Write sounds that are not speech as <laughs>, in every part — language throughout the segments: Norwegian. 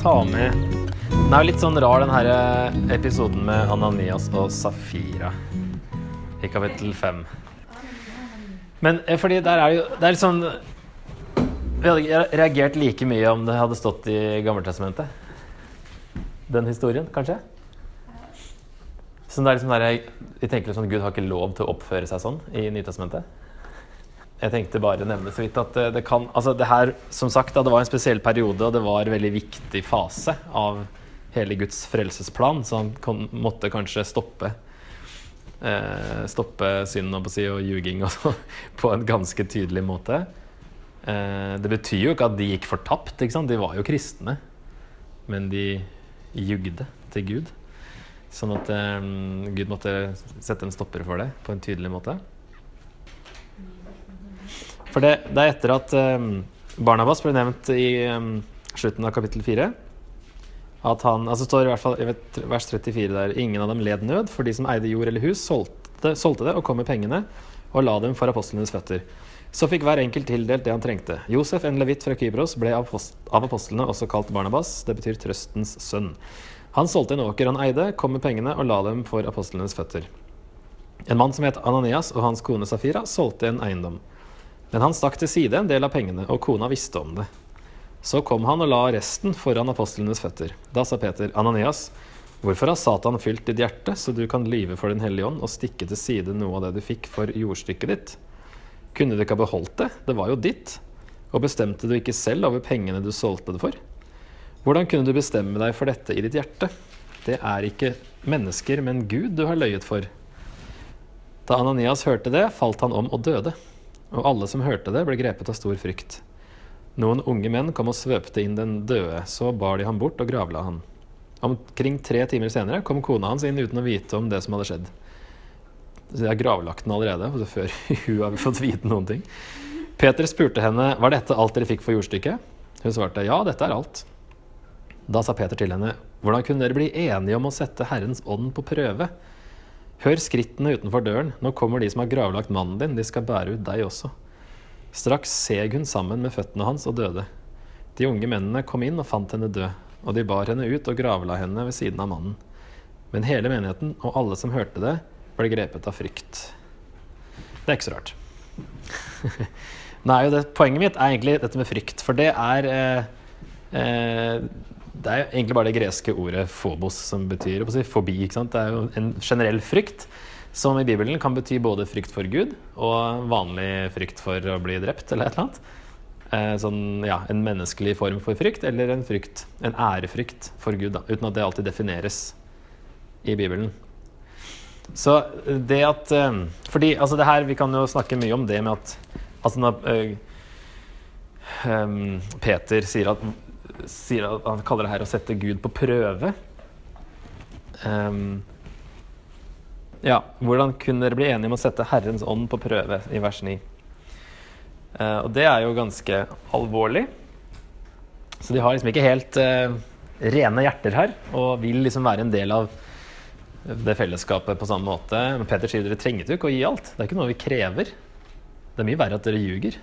ta med Den er jo litt sånn rar, den her eh, episoden med Ananias og Safira i kapittel fem. Men eh, fordi der er jo Det er litt sånn Vi hadde reagert like mye om det hadde stått i Gammeltestamentet. Den historien, kanskje? Så det er liksom der, jeg tenker liksom Gud har ikke lov til å oppføre seg sånn i Nytestamentet. Jeg tenkte bare nevne så vidt at det, det kan Altså det her, som sagt, da, det var en spesiell periode, og det var en veldig viktig fase av hele Guds frelsesplan, så han kon, måtte kanskje stoppe eh, Stoppe synden si, og ljuging og så, <laughs> på en ganske tydelig måte. Eh, det betyr jo ikke at de gikk fortapt, ikke sant? de var jo kristne. Men de jugde til Gud. Sånn at eh, Gud måtte sette en stopper for det på en tydelig måte. For det, det er etter at um, Barnabas ble nevnt i um, slutten av kapittel 4 at han, altså står i hvert fall i vers 34 der ingen av dem led nød, for de som eide jord eller hus, solgte, solgte det og kom med pengene og la dem for apostlenes føtter. Så fikk hver enkelt tildelt det han trengte. Josef, en levitt fra Kypros, ble av apostlene også kalt Barnabas. Det betyr trøstens sønn. Han solgte en åker han eide, kom med pengene og la dem for apostlenes føtter. En mann som het Ananias og hans kone Safira, solgte en eiendom. Men han stakk til side en del av pengene, og kona visste om det. Så kom han og la resten foran apostlenes føtter. Da sa Peter, Ananias, hvorfor har Satan fylt ditt hjerte, så du kan lyve for Den hellige ånd og stikke til side noe av det du fikk for jordstykket ditt? Kunne du ikke ha beholdt det, det var jo ditt, og bestemte du ikke selv over pengene du solgte det for? Hvordan kunne du bestemme deg for dette i ditt hjerte? Det er ikke mennesker, men Gud du har løyet for. Da Ananias hørte det, falt han om og døde og alle som hørte det, ble grepet av stor frykt. Noen unge menn kom og svøpte inn den døde, så bar de ham bort og gravla han. Omkring tre timer senere kom kona hans inn uten å vite om det som hadde skjedd. Så jeg har gravlagt den allerede, før <laughs> hun har fått vite noen ting. Peter spurte henne var dette alt dere fikk for jordstykket. Hun svarte ja, dette er alt. Da sa Peter til henne hvordan kunne dere bli enige om å sette Herrens ånd på prøve? Hør skrittene utenfor døren, nå kommer de som har gravlagt mannen din, de skal bære ut deg også. Straks seg hun sammen med føttene hans og døde. De unge mennene kom inn og fant henne død, og de bar henne ut og gravla henne ved siden av mannen. Men hele menigheten og alle som hørte det, ble grepet av frykt. Det er ikke så rart. <laughs> Nei, det, poenget mitt er egentlig dette med frykt, for det er eh, eh, det er egentlig bare det greske ordet 'phobos', som betyr si, fobi. Det er jo en generell frykt, som i Bibelen kan bety både frykt for Gud og vanlig frykt for å bli drept, eller et eller annet. Eh, sånn, ja, en menneskelig form for frykt, eller en frykt, en ærefrykt for Gud, da, uten at det alltid defineres i Bibelen. Så det at eh, Fordi altså det her, vi kan jo snakke mye om det med at altså når uh, um, Peter sier at sier at han kaller det her å sette Gud på prøve. Um, ja, hvordan kunne dere bli enige om å sette Herrens ånd på prøve, i vers 9? Uh, eh, og det er jo ganske alvorlig. Så de har liksom ikke helt uh, rene hjerter her, og vil liksom være en del av det fellesskapet på samme måte. Men Peter sier dere trengte jo ikke å gi alt. Det er ikke noe vi krever. Det er mye verre at dere ljuger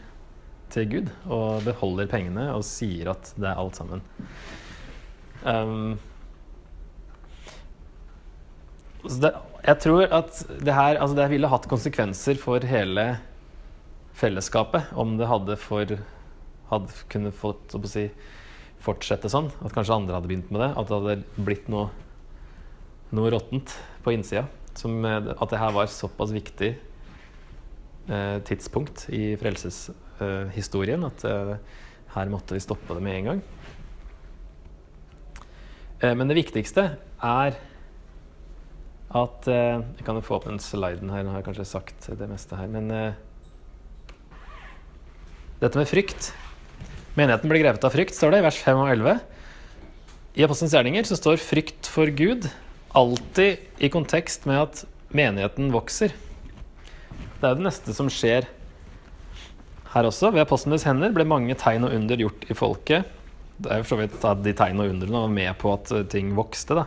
til Gud og beholder pengene og sier at det er alt sammen. Um, det, jeg tror at det her altså det ville hatt konsekvenser for hele fellesskapet om det hadde, for, hadde kunne fått si, fortsette sånn. At kanskje andre hadde begynt med det. At det hadde blitt noe, noe råttent på innsida. Som, at det her var såpass viktig eh, tidspunkt i frelses uh, historien. At uh, her måtte vi stoppe det med en gang. Uh, men det viktigste er at Jeg kan jo få opp den sliden her. Nå har jeg kanskje sagt det meste her. Men dette med frykt Menigheten blir grepet av frykt, står det i vers 5 og 11. I Apostelens gjerninger så står frykt for Gud alltid i kontekst med at menigheten vokser. Det er jo det neste som skjer her også. Ved apostlenes hender ble mange tegn og under gjort i folket. Det er jo for så vidt at de tegn og underne var med på at eh, ting vokste. da.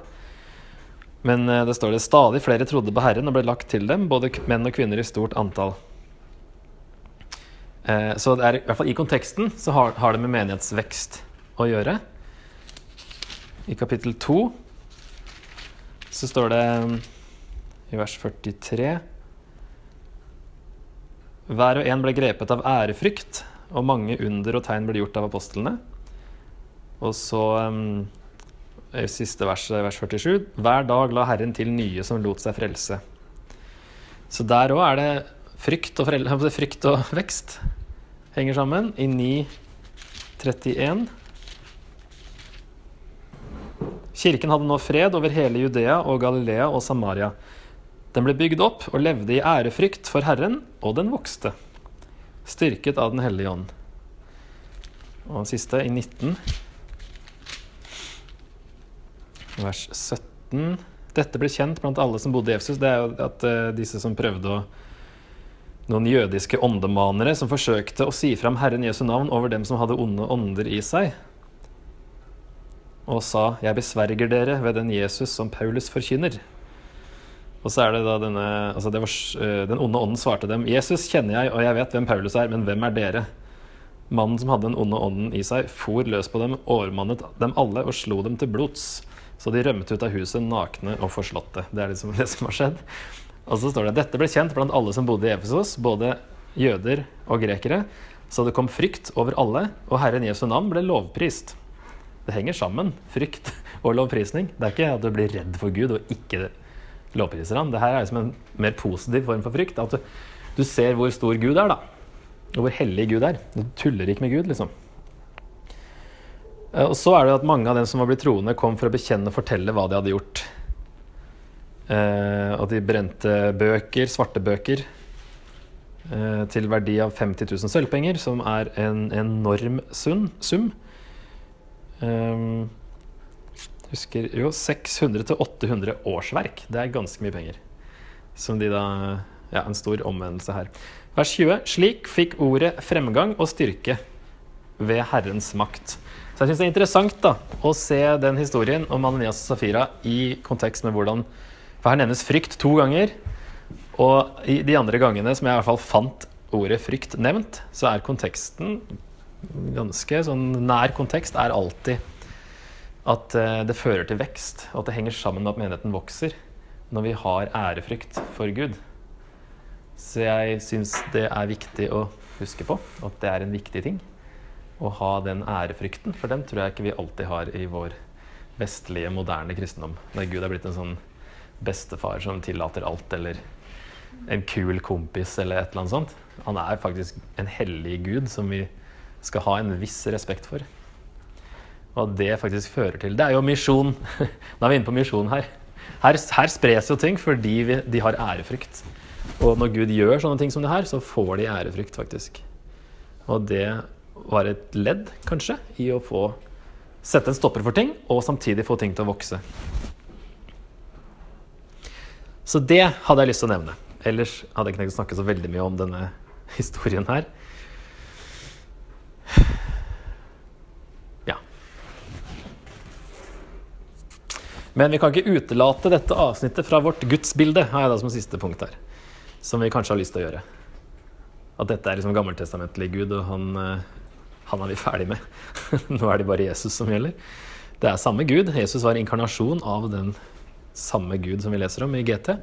Men eh, det står det stadig flere trodde på Herren og ble lagt til dem, både menn og kvinner i stort antall. Eh, så det er, i hvert fall i konteksten så har, har det med menighetsvekst å gjøre. i kapittel 2 så står det i vers 43 Hver og en ble grepet av ærefrykt, og mange under og tegn ble gjort av apostlene. Og så um, siste verset, vers 47. Hver dag la Herren til nye som lot seg frelse. Så der òg er det frykt og, <laughs> frykt og vekst henger sammen i 9.31. Kirken hadde nå fred over hele Judea og Galilea og Samaria. Den ble bygd opp og levde i ærefrykt for Herren, og den vokste, styrket av Den hellige ånd. Og den siste, i 19 vers 17. Dette ble kjent blant alle som bodde i Efsus. Det er jo at uh, disse som prøvde å Noen jødiske åndemanere som forsøkte å si fram Herren Jesu navn over dem som hadde onde ånder i seg, og sa 'Jeg besverger dere ved den Jesus som Paulus forkynner'. Og så er det da denne altså var, uh, Den onde ånden svarte dem 'Jesus kjenner jeg, og jeg vet hvem Paulus er, men hvem er dere?' Mannen som hadde den onde ånden i seg, for løs på dem, overmannet dem alle og slo dem til blods. Så de rømte ut av huset nakne og forslåtte. Det er liksom <laughs> det som har skjedd. Og så står det dette ble kjent blant alle som bodde i Efesos, både jøder og grekere. Så det kom frykt over alle, og Herren Jesu navn ble lovprist. Det henger sammen, frykt <laughs> og lovprisning. Det er ikke at du blir redd for Gud og ikke lovpriser han. Det her er liksom en mer positiv form for frykt. At du, du ser hvor stor Gud er, da. Og hvor hellig Gud er. Du tuller ikke med Gud, liksom. Eh, og så er det at mange av dem som var blitt troende, kom for å bekjenne og fortelle hva de hadde gjort. Eh, at de brente bøker, svarte bøker, eh, til verdi av 50 000 sølvpenger, som er en enorm sum. Um, husker jo 600 800 årsverk. Det er ganske mye penger. Som de da Ja, en stor omvendelse her. Vers 20. Slik fikk ordet fremgang og styrke ved Herrens makt. Så jeg syns det er interessant da, å se den historien om Ananias og Safira i kontekst med hvordan For her nevnes frykt to ganger. Og i de andre gangene som jeg i hvert fall fant ordet frykt nevnt, så er konteksten ganske sånn nær kontekst er alltid at eh, det fører til vekst, og at det henger sammen med at menigheten vokser når vi har ærefrykt for Gud. Så jeg syns det er viktig å huske på at det er en viktig ting å ha den ærefrykten, for den tror jeg ikke vi alltid har i vår vestlige, moderne kristendom. Der Gud er blitt en sånn bestefar som tillater alt, eller en kul kompis, eller et eller annet sånt. Han er faktisk en hellig gud som vi skal ha en viss respekt for. Og det faktisk fører til Det er jo misjon. <laughs> Nå er vi inne på misjon her. her. Her, spres jo ting fordi vi, de har ærefrykt. Og når Gud gjør sånne ting som det her, så får de ærefrykt, faktisk. Og det var et ledd, kanskje, i å få sette en stopper for ting, og samtidig få ting til å vokse. Så det hadde jeg lyst til å nevne. Ellers hadde jeg ikke tenkt å snakke så veldig mye om denne <laughs> historien her. Men vi kan ikke utelate dette avsnittet fra vårt gudsbilde, har jeg da som siste punkt her. Som vi kanskje har lyst til å gjøre. At dette er liksom gammeltestamentlig Gud, og han eh, han er vi ferdig med. <laughs> Nå er det bare Jesus som gjelder. Det er samme Gud. Jesus var inkarnasjon av den samme Gud som vi leser om i GT.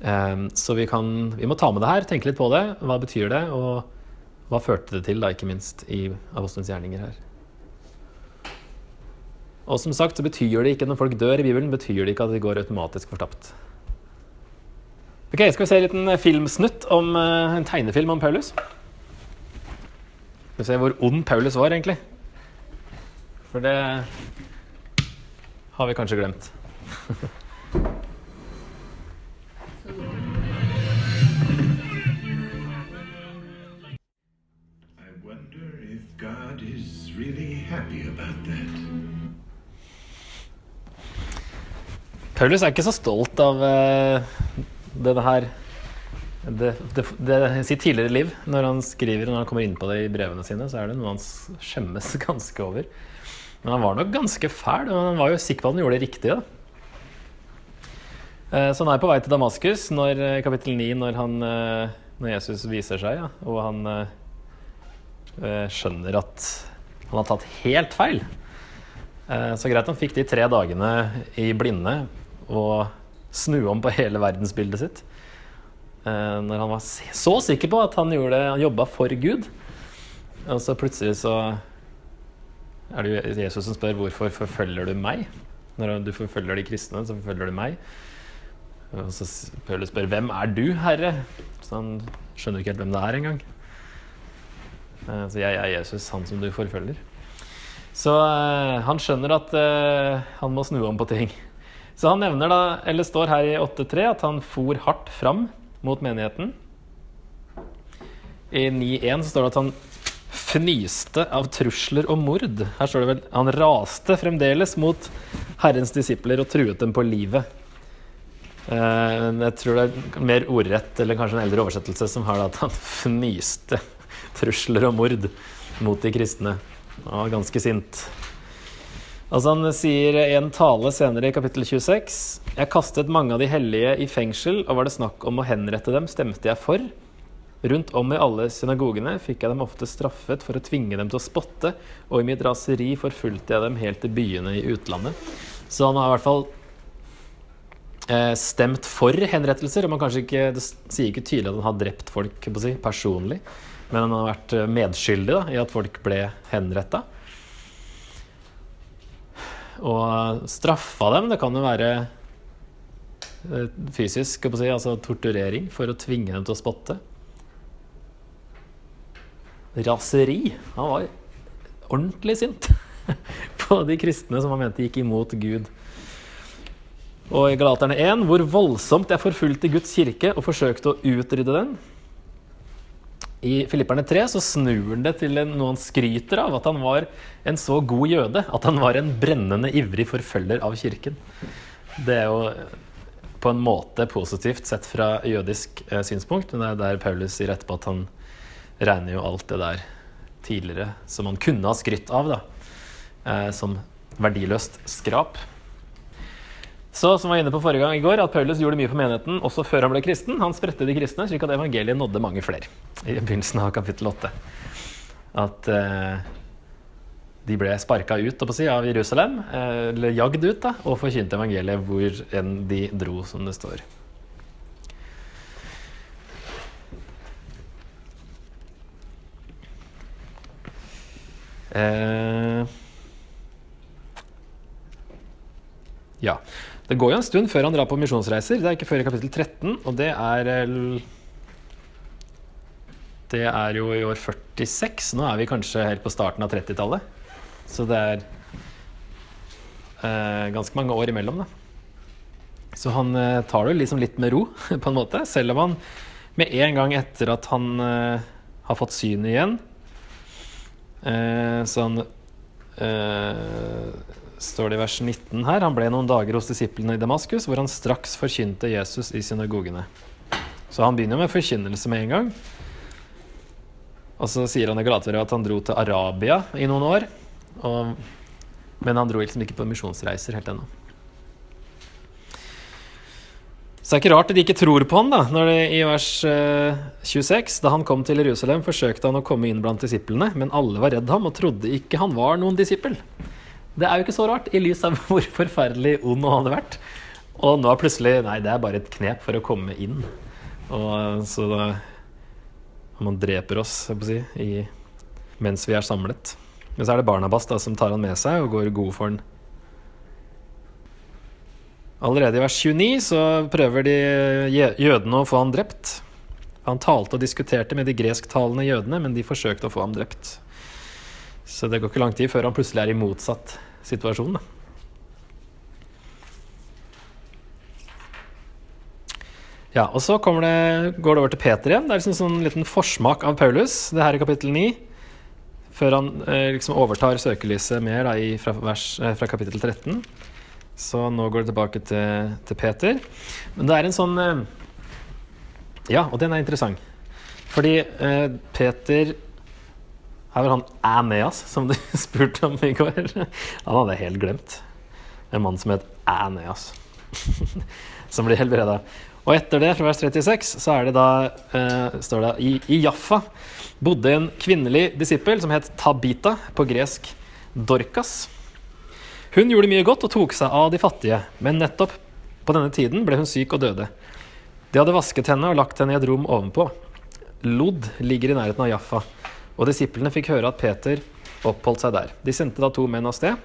Ehm, så vi, kan, vi må ta med det her, tenke litt på det. Hva betyr det, og hva førte det til, da, ikke minst i Apostelens gjerninger her. Og som sagt så betyr det ikke når folk dør i Bibelen, betyr det ikke at de går automatisk fortapt. Ok, Skal vi se en liten filmsnutt om eh, en tegnefilm om Paulus? Skal vi se hvor ond Paulus var, egentlig. For det har vi kanskje glemt. Paulus er ikke så stolt av uh, denne her det, det, det, sitt tidligere liv, når han skriver når han kommer inn på det i brevene sine, så er det noe han skjemmes <laughs> ganske over. Men han var nok ganske fæl, og han var jo sikker på at han gjorde det riktige. Eh, så han er på vei til Damaskus når, i kapittel 9, når, han, eh, når Jesus viser seg, ja, og han eh, skjønner at han har tatt helt feil. Eh, så greit han fikk de tre dagene i blinde og snu om på hele verdensbildet sitt. Eh, når han var så sikker på at han, gjorde, han jobba for Gud. Og så plutselig så er det Jesus som spør hvorfor forfølger du meg? Når du forfølger de kristne, så forfølger du meg. Og så spør hvem er du, Herre? Så han skjønner ikke helt hvem det er engang. Eh, så jeg er Jesus, han som du forfølger. Så uh, han skjønner at han må snu om på ting. Så han nevner da, eller står her i 8.3 at han for hardt fram mot menigheten. I 9.1 så står det at han fnyste av trusler og mord. Her står det vel han raste fremdeles mot Herrens disipler og truet dem på livet. Men jeg tror det er mer ordrett, eller kanskje en eldre oversettelse, som har det at han fnyste trusler og mord mot de kristne. Han var ganske sint. Altså Han sier i en tale senere i kapittel 26.: Jeg kastet mange av de hellige i fengsel, og var det snakk om å henrette dem, stemte jeg for. Rundt om i alle synagogene fikk jeg dem ofte straffet for å tvinge dem til å spotte, og i mitt raseri forfulgte jeg dem helt til byene i utlandet. Så han har i hvert fall eh, stemt for henrettelser. og man kanskje ikke, Det sier ikke tydelig at han har drept folk si, personlig. Men han har vært eh, medskyldig da, i at folk ble henretta. Og straffa dem. Det kan jo være eh, fysisk, si, altså torturering, for å tvinge dem til å spotte. Raseri. Han var ordentlig sint <laughs> på de kristne som han mente gikk imot Gud. Og i Galaterne 1, hvor voldsomt jeg forfulgte Guds kirke og forsøkte å utrydde den. I Filipperne 3 så snur han det til noe han skryter av, at han var en så god jøde. At han var en brennende ivrig forfølger av kirken. Det er jo på en måte positivt sett fra jødisk eh, synspunkt, men det er der Paulus sier etterpå at han regner jo alt det der tidligere som han kunne ha skrytt av, da, eh, som verdiløst skrap. Så som var inne på forrige gang i går, at Paulus gjorde mye for menigheten også før han ble kristen. Han spredte de kristne, slik at evangeliet nådde mange flere. I begynnelsen av kapittel 8. At eh, de ble sparka ut si, av Jerusalem, eh, eller jagd ut, da, og forkynte evangeliet hvor enn de dro, som det står. Eh, ja. Det går jo en stund før han drar på misjonsreiser. Det er ikke før i kapittel 13, og det er Det er jo i år 46. Nå er vi kanskje helt på starten av 30-tallet. Så det er eh, ganske mange år imellom, da. Så han eh, tar det liksom litt med ro, <laughs> på en måte. Selv om han med en gang etter at han eh, har fått synet igjen eh, Så han eh, står det i vers 19 her. Han ble noen dager hos disiplene i Damaskus, hvor han straks forkynte Jesus i synagogene. Så han begynner med forkynnelse med en gang. Og så sier han i Galaterbrevet at han dro til Arabia i noen år. Og, men han dro liksom ikke på misjonsreiser helt ennå. Så det er ikke rart de ikke tror på han da, når det i vers 26 eh, Da han kom til Jerusalem, forsøkte han å komme inn blant disiplene, men alle var redd ham og trodde ikke han var noen disippel. Det er jo ikke så rart, i lys av <laughs> hvor forferdelig ond han hadde vært. Og nå plutselig Nei, det er bare et knep for å komme inn. Og så da Man dreper oss, jeg på si, i, mens vi er samlet. Men så er det Barnabas da, som tar han med seg og går god for han. Allerede i vers 29 så prøver de jødene å få han drept. Han talte og diskuterte med de gresktalende jødene, men de forsøkte å få ham drept. Så det går ikke lang tid før han plutselig er i motsatt situasjon. Da. Ja, og så det, går det over til Peter igjen. Det er liksom en sånn liten forsmak av Paulus. Det her i kapittel 9. Før han eh, liksom overtar søkelyset mer da, i, fra, vers, eh, fra, kapittel 13. Så nå går det tilbake til, til, Peter. Men det er en sånn eh, Ja, og den er interessant. Fordi eh, Peter her var han Aeneas, som du <laughs> spurte om i går. Han hadde jeg helt glemt. En mann som het Aeneas. <laughs> som blir helbreda. Og etter det, fra vers 36, så er det da uh, står det i, i Jaffa bodde en kvinnelig disippel som het Tabita, på gresk Dorkas. Hun gjorde mye godt og tok seg av de fattige, men nettopp på denne tiden ble hun syk og døde. De hadde vasket henne og lagt henne i et rom ovenpå. Lod ligger i nærheten av Jaffa, og disiplene fikk høre at Peter oppholdt seg der. De sendte da to menn av sted.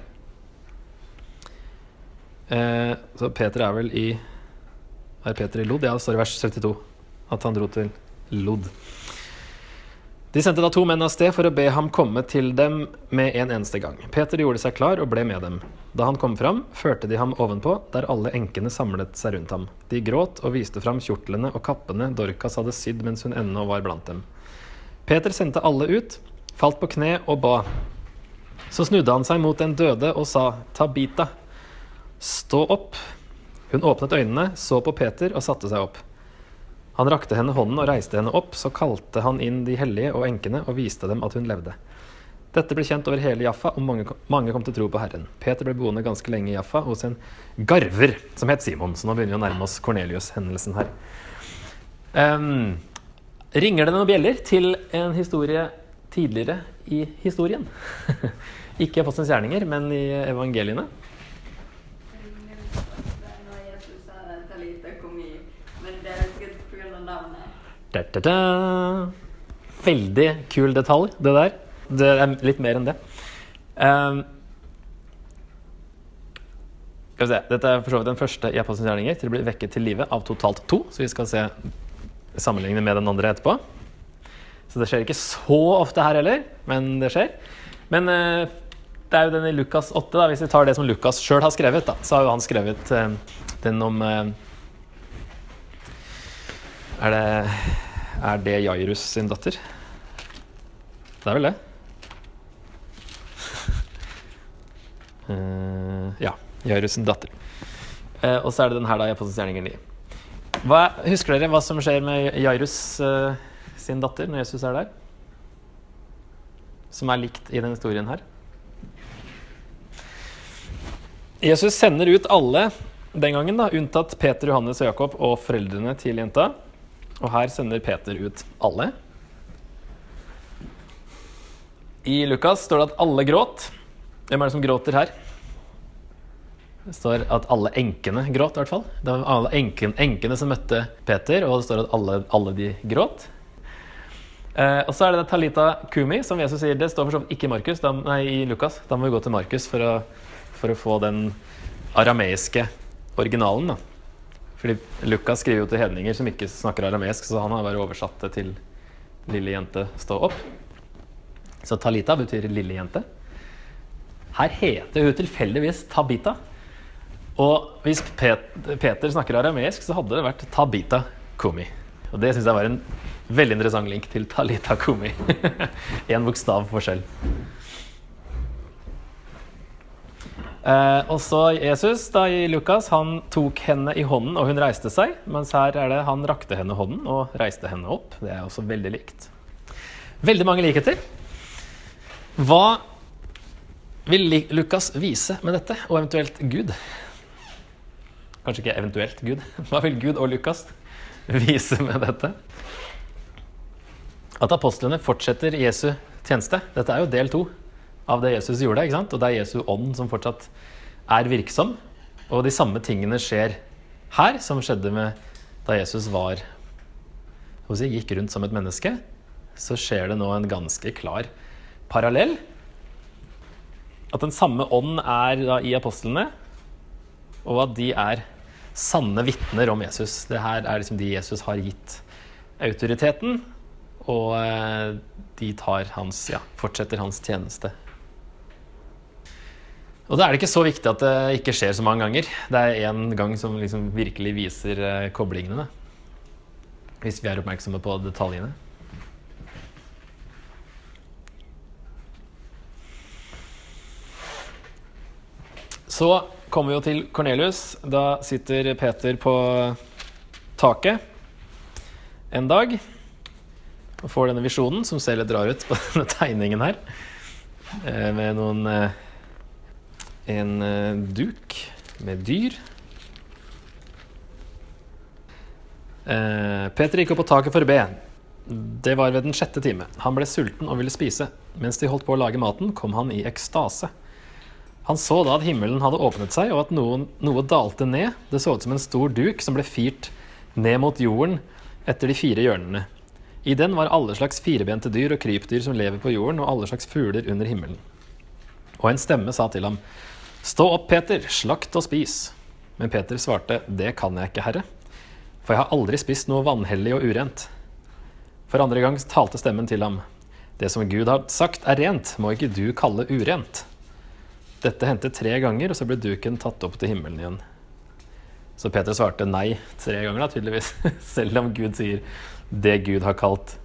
Eh, så Peter er vel i Er Peter i Lod? Ja, det står i vers 72 at han dro til Lod. De sendte da to menn av sted for å be ham komme til dem med en eneste gang. Peter gjorde seg klar og ble med dem. Da han kom fram, førte de ham ovenpå, der alle enkene samlet seg rundt ham. De gråt og viste fram kjortlene og kappene Dorcas hadde sydd mens hun ennå var blant dem. Peter sendte alle ut, falt på kne og ba. Så snudde han seg mot den døde og sa, Tabita, stå opp. Hun åpnet øynene, så på Peter og satte seg opp. Han rakte henne hånden og reiste henne opp, så kalte han inn de hellige og enkene og viste dem at hun levde. Dette ble kjent over hele Jaffa, og mange, mange kom til tro på Herren. Peter ble boende ganske lenge i Jaffa hos en garver som het Simon. Så nå begynner vi å nærme oss Kornelius-hendelsen her. Um, ringer det noen bjeller til en historie tidligere i historien? <laughs> Ikke i Apostelens gjerninger, men i evangeliene. Da, da, da. Veldig kul detalj, det der. Det er litt mer enn det. Um. Dette er for så vidt den første i Apostelens gjerninger til å bli vekket til live av totalt to. Så vi skal se sammenligne med den andre etterpå. Så det skjer ikke så ofte her heller, men det skjer. Men eh, det er jo den i Lukas 8, da. hvis vi tar det som Lukas sjøl har skrevet, da, så har jo han skrevet eh, den om eh, Er det Er det Jairus sin datter? Det er vel det? <laughs> Ja. Jairus sin datter. Og så er det den her, da, i Apostelens gjerninger 9. Hva, husker dere hva som skjer med Jairus uh, sin datter når Jesus er der? Som er likt i denne historien her. Jesus sender ut alle den gangen, da, unntatt Peter, Johannes og Jakob og foreldrene til jenta. Og her sender Peter ut alle. I Lukas står det at alle gråt. Hvem er det som gråter her? Det står at alle enkene gråt, i hvert fall. Det var alle enken, enkene som møtte Peter, og det står at alle, alle de gråt. Eh, og så er det Talita Kumi, som Jesus sier. Det står for så vidt ikke i, Markus, da, nei, i Lukas. Da må vi gå til Markus for å, for å få den arameiske originalen. Da. Fordi Lukas skriver jo til hedninger som ikke snakker arameisk, så han har bare oversatt det til 'lille jente, stå opp'. Så Talita betyr 'lille jente'. Her heter hun tilfeldigvis Tabita. Og hvis Peter snakker arameisk, så hadde det vært Tabita Kumi. Og det syns jeg var en veldig interessant link til Talita Kumi. <laughs> Én bokstav forskjell. Eh, og så Jesus da i Lukas, han tok henne i hånden, og hun reiste seg. Mens her er det han rakte henne hånden og reiste henne opp. Det er også veldig likt. Veldig mange likheter. Hva vil Lukas vise med dette, og eventuelt Gud? Kanskje ikke eventuelt Gud. <laughs> Hva vil Gud og Lukas vise med dette? At apostlene fortsetter Jesu tjeneste. Dette er jo del to av det Jesus gjorde. ikke sant? Og det er Jesu ånd som fortsatt er virksom. Og de samme tingene skjer her som skjedde med da Jesus var si, gikk rundt som et menneske. Så skjer det nå en ganske klar parallell. At den samme ånd er da i apostlene, og at de er sanne vitner om Jesus. Det her er liksom de Jesus har gitt autoriteten, og eh, de tar hans, ja, fortsetter hans tjeneste. Og da er det ikke så viktig at det ikke skjer så mange ganger. Det er én gang som liksom virkelig viser eh, koblingene. Hvis vi er oppmerksomme på detaljene. Så kommer vi jo til Kornelius. Da sitter Peter på taket en dag og får denne visjonen, som ser litt rar ut på <laughs> denne tegningen her, eh, med noen eh, En eh, duk med dyr. Peter gikk opp på taket for å be. Det var ved den sjette time. Han ble sulten og ville spise. Mens de holdt på å lage maten, kom han i ekstase. Han så da at himmelen hadde åpnet seg, og at noen, noe dalte ned. Det så ut som en stor duk som ble firt ned mot jorden etter de fire hjørnene. I den var alle slags firebente dyr og krypdyr som lever på jorden, og alle slags fugler under himmelen. Og en stemme sa til ham, Stå opp, Peter, slakt og spis. Men Peter svarte, Det kan jeg ikke, Herre, for jeg har aldri spist noe vanhellig og urent. For andre gang talte stemmen til ham, Det som Gud har sagt er rent, må ikke du kalle urent. Dette hendte tre ganger, og så ble duken tatt opp til himmelen igjen. Så Peter svarte nei tre ganger, da, tydeligvis. <laughs> Selv om Gud sier det Gud har kalt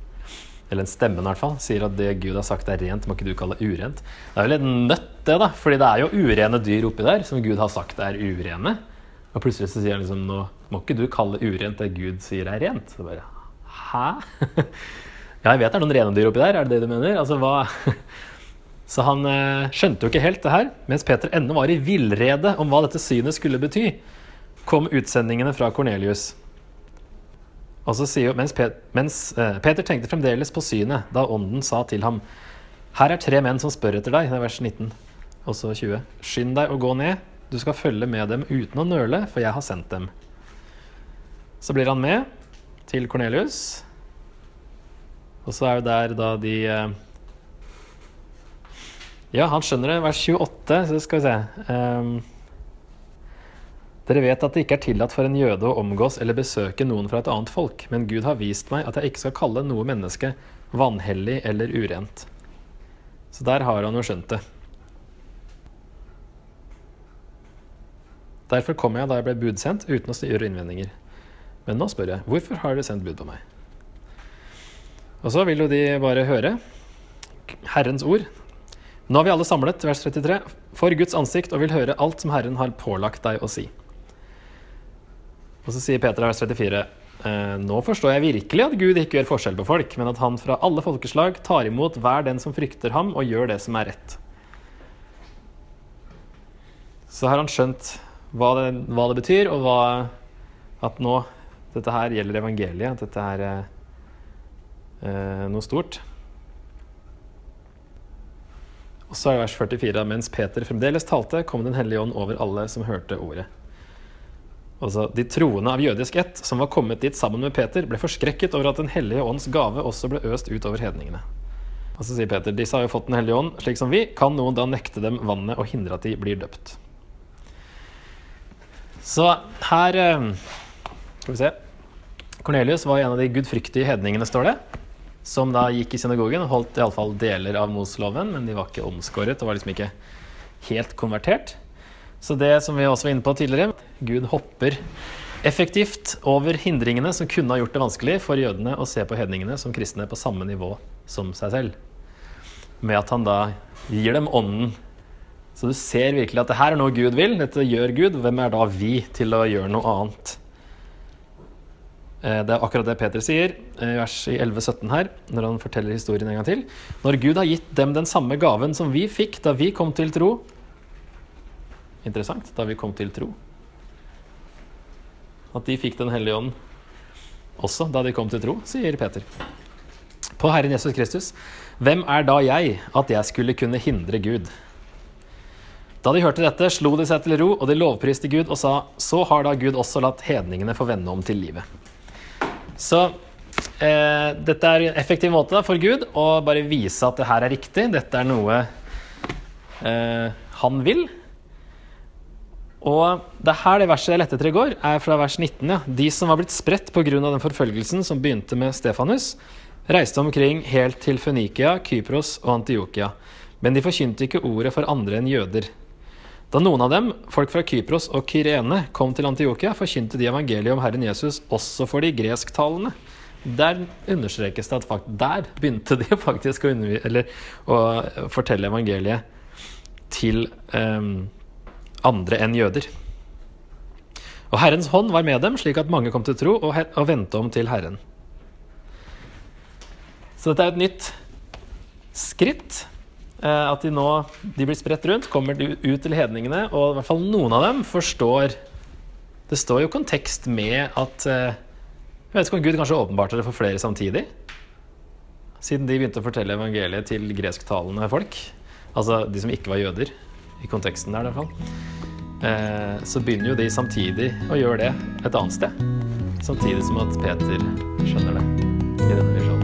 Eller en stemme, i hvert fall, sier at det Gud har sagt er rent, må ikke du kalle urent. Det er jo litt nødt, det, da. Fordi det er jo urene dyr oppi der, som Gud har sagt er urene. Og plutselig så sier han liksom nå må ikke du kalle urent det Gud sier er rent. Så bare Hæ? <laughs> Ja, jeg vet det er noen rene dyr oppi der, er det det du mener? Altså, hva <laughs> Så han eh, skjønte jo ikke helt det her. Mens Peter ennå var i villrede om hva dette synet skulle bety, kom utsendingene fra Kornelius. Og så sier mens, Pet, mens eh, Peter tenkte fremdeles på synet da ånden sa til ham Her er tre menn som spør etter deg. Det er vers 19 og så 20. Skynd deg å gå ned. Du skal følge med dem uten å nøle, for jeg har sendt dem. Så blir han med til Kornelius. Og så er jo der da de eh, Ja, han skjønner det. Vers 28, så skal vi se. Um, dere vet at det ikke er tillatt for en jøde å omgås eller besøke noen fra et annet folk, men Gud har vist meg at jeg ikke skal kalle noe menneske vanhellig eller urent. Så der har han jo skjønt det. Derfor kom jeg da jeg ble budsendt, uten å gjøre innvendinger. Men nå spør jeg, hvorfor har dere sendt bud på meg? Og så vil jo de bare høre Herrens ord. Nå er vi alle samlet, vers 33, for Guds ansikt og vil høre alt som Herren har pålagt deg å si. Og så sier Peter vers 34, nå forstår jeg virkelig at Gud ikke gjør forskjell på folk, men at han fra alle folkeslag tar imot hver den som frykter ham, og gjør det som er rett. Så har han skjønt hva det, hva det betyr, og hva, at nå dette her gjelder evangeliet, at dette er eh, noe stort. Og så er vers 44. Mens Peter fremdeles talte, kom Den hellige ånd over alle som hørte ordet. Altså, De troende av jødisk ett som var kommet dit sammen med Peter, ble forskrekket over at Den hellige ånds gave også ble øst utover hedningene. Og så sier Peter, disse har jo fått Den hellige ånd, slik som vi. Kan noen da nekte dem vannet og hindre at de blir døpt? Så her eh, Skal vi se. Kornelius var en av de gudfryktige hedningene, står det. Som da gikk i synagogen og holdt iallfall deler av Mosloven, men de var ikke omskåret og var liksom ikke helt konvertert. Så det som vi også var inne på tidligere, Gud hopper effektivt over hindringene som kunne ha gjort det vanskelig for jødene å se på hedningene som kristne på samme nivå som seg selv. Med at han da gir dem ånden. Så du ser virkelig at det her er noe Gud vil, dette gjør Gud. Hvem er da vi til å gjøre noe annet? Det er akkurat det Peter sier i vers i 11-17 her, når han forteller historien en gang til. Når Gud har gitt dem den samme gaven som vi fikk da vi kom til tro Interessant. Da vi kom til tro. At de fikk Den hellige ånd også da de kom til tro, sier Peter. På Herren Jesus Kristus. Hvem er da jeg at jeg skulle kunne hindre Gud? Da de hørte dette, slo de seg til ro, og de lovpriste Gud og sa, så har da Gud også latt hedningene få vende om til livet. Så eh, dette er en effektiv måte da, for Gud å bare vise at det her er riktig. Dette er noe eh, han vil. Og det er her det verset jeg lette etter i går, er fra vers 19. Ja. De som var blitt spredt pga. den forfølgelsen som begynte med Stefanus, reiste omkring helt til Fønikia, Kypros og Antiokia. Men de forkynte ikke ordet for andre enn jøder. Da noen av dem, folk fra Kypros og Kyrene, kom til Antiokia, forkynte de evangeliet om Herren Jesus også for de gresktalende. Der understrekes det at der begynte de <laughs> faktisk å, å fortelle evangeliet til um, andre enn jøder. Og Herrens hånd var med dem, slik at mange kom til tro og, og vendte om til Herren. Så dette er et nytt skritt. Eh, at de nå de blir spredt rundt, kommer ut til hedningene, og i hvert fall noen av dem forstår Det står jo kontekst med at eh, Jeg vet ikke om Gud kanskje åpenbarte det for flere samtidig? Siden de begynte å fortelle evangeliet til gresktalende folk. Altså de som ikke var jøder. i konteksten der i hvert fall, eh, så begynner jo de samtidig å gjøre det et annet sted. Samtidig som at Peter skjønner det i denne visjonen.